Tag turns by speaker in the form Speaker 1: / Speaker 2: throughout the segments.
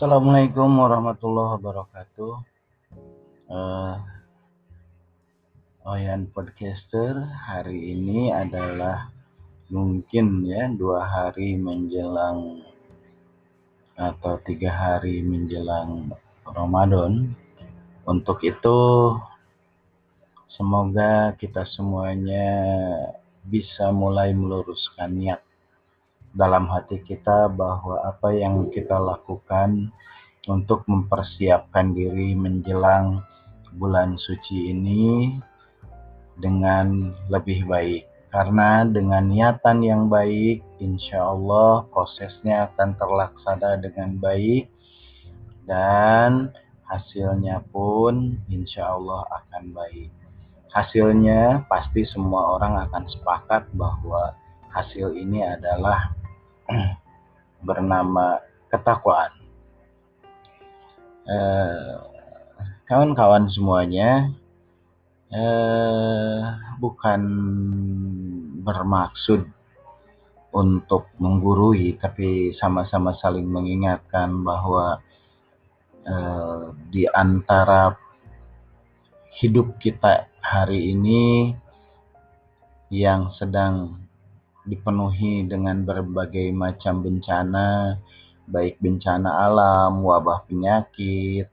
Speaker 1: Assalamualaikum warahmatullahi wabarakatuh. Uh, Oyan Podcaster hari ini adalah mungkin ya dua hari menjelang atau tiga hari menjelang Ramadan. Untuk itu semoga kita semuanya bisa mulai meluruskan niat dalam hati kita bahwa apa yang kita lakukan untuk mempersiapkan diri menjelang bulan suci ini dengan lebih baik. Karena dengan niatan yang baik, insya Allah prosesnya akan terlaksana dengan baik dan hasilnya pun insya Allah akan baik. Hasilnya pasti semua orang akan sepakat bahwa hasil ini adalah bernama ketakwaan. Eh, kawan-kawan semuanya, eh, bukan bermaksud untuk menggurui, tapi sama-sama saling mengingatkan bahwa eh, di antara hidup kita hari ini yang sedang dipenuhi dengan berbagai macam bencana, baik bencana alam, wabah penyakit,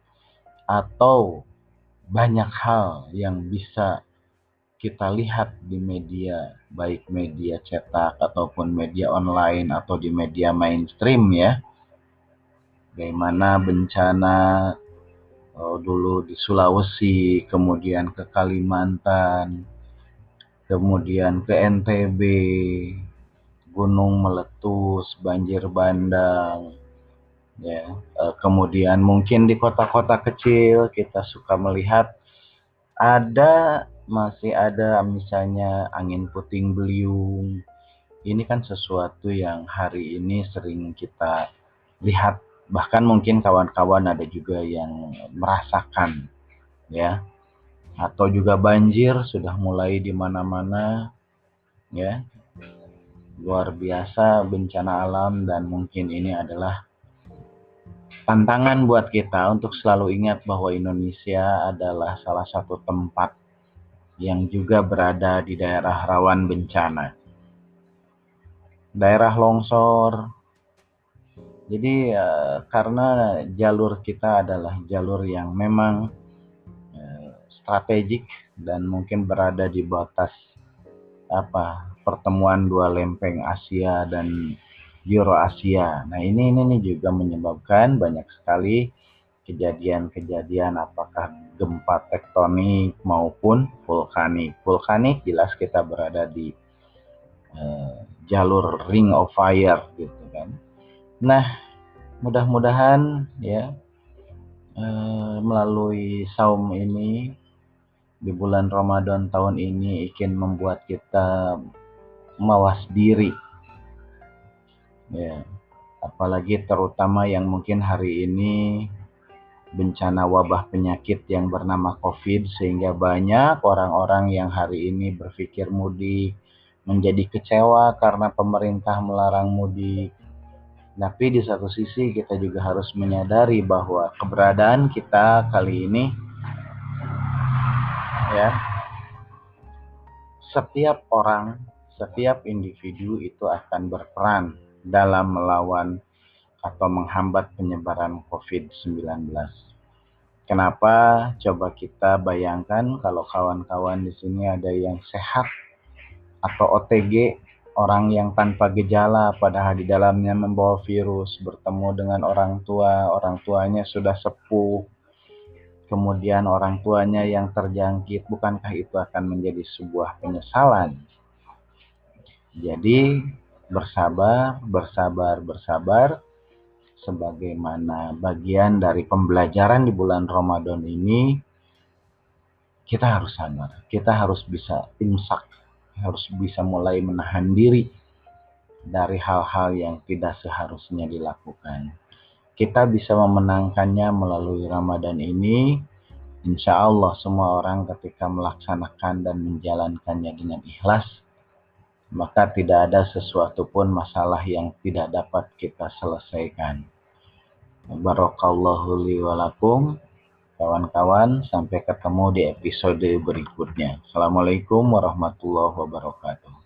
Speaker 1: atau banyak hal yang bisa kita lihat di media, baik media cetak ataupun media online atau di media mainstream ya. Bagaimana bencana oh, dulu di Sulawesi, kemudian ke Kalimantan, kemudian ke NTB, gunung meletus, banjir bandang, ya. E, kemudian mungkin di kota-kota kecil kita suka melihat ada masih ada misalnya angin puting beliung. Ini kan sesuatu yang hari ini sering kita lihat, bahkan mungkin kawan-kawan ada juga yang merasakan, ya atau juga banjir sudah mulai di mana-mana ya luar biasa bencana alam dan mungkin ini adalah tantangan buat kita untuk selalu ingat bahwa Indonesia adalah salah satu tempat yang juga berada di daerah rawan bencana. Daerah longsor. Jadi uh, karena jalur kita adalah jalur yang memang strategik dan mungkin berada di batas apa pertemuan dua lempeng Asia dan Eurasia. Nah ini ini, ini juga menyebabkan banyak sekali kejadian-kejadian apakah gempa tektonik maupun vulkanik. Vulkanik jelas kita berada di uh, jalur ring of fire gitu kan. Nah mudah-mudahan ya uh, melalui saum ini di bulan Ramadan tahun ini ingin membuat kita mawas diri. Ya, apalagi terutama yang mungkin hari ini bencana wabah penyakit yang bernama Covid sehingga banyak orang-orang yang hari ini berpikir mudik menjadi kecewa karena pemerintah melarang mudik. Tapi di satu sisi kita juga harus menyadari bahwa keberadaan kita kali ini ya setiap orang setiap individu itu akan berperan dalam melawan atau menghambat penyebaran COVID-19. Kenapa? Coba kita bayangkan kalau kawan-kawan di sini ada yang sehat atau OTG, orang yang tanpa gejala padahal di dalamnya membawa virus, bertemu dengan orang tua, orang tuanya sudah sepuh, kemudian orang tuanya yang terjangkit, bukankah itu akan menjadi sebuah penyesalan? Jadi, bersabar, bersabar, bersabar, sebagaimana bagian dari pembelajaran di bulan Ramadan ini, kita harus sabar, kita harus bisa imsak, harus bisa mulai menahan diri dari hal-hal yang tidak seharusnya dilakukan kita bisa memenangkannya melalui Ramadan ini. Insya Allah semua orang ketika melaksanakan dan menjalankannya dengan ikhlas, maka tidak ada sesuatu pun masalah yang tidak dapat kita selesaikan. Barakallahu li walakum. Kawan-kawan, sampai ketemu di episode berikutnya. Assalamualaikum warahmatullahi wabarakatuh.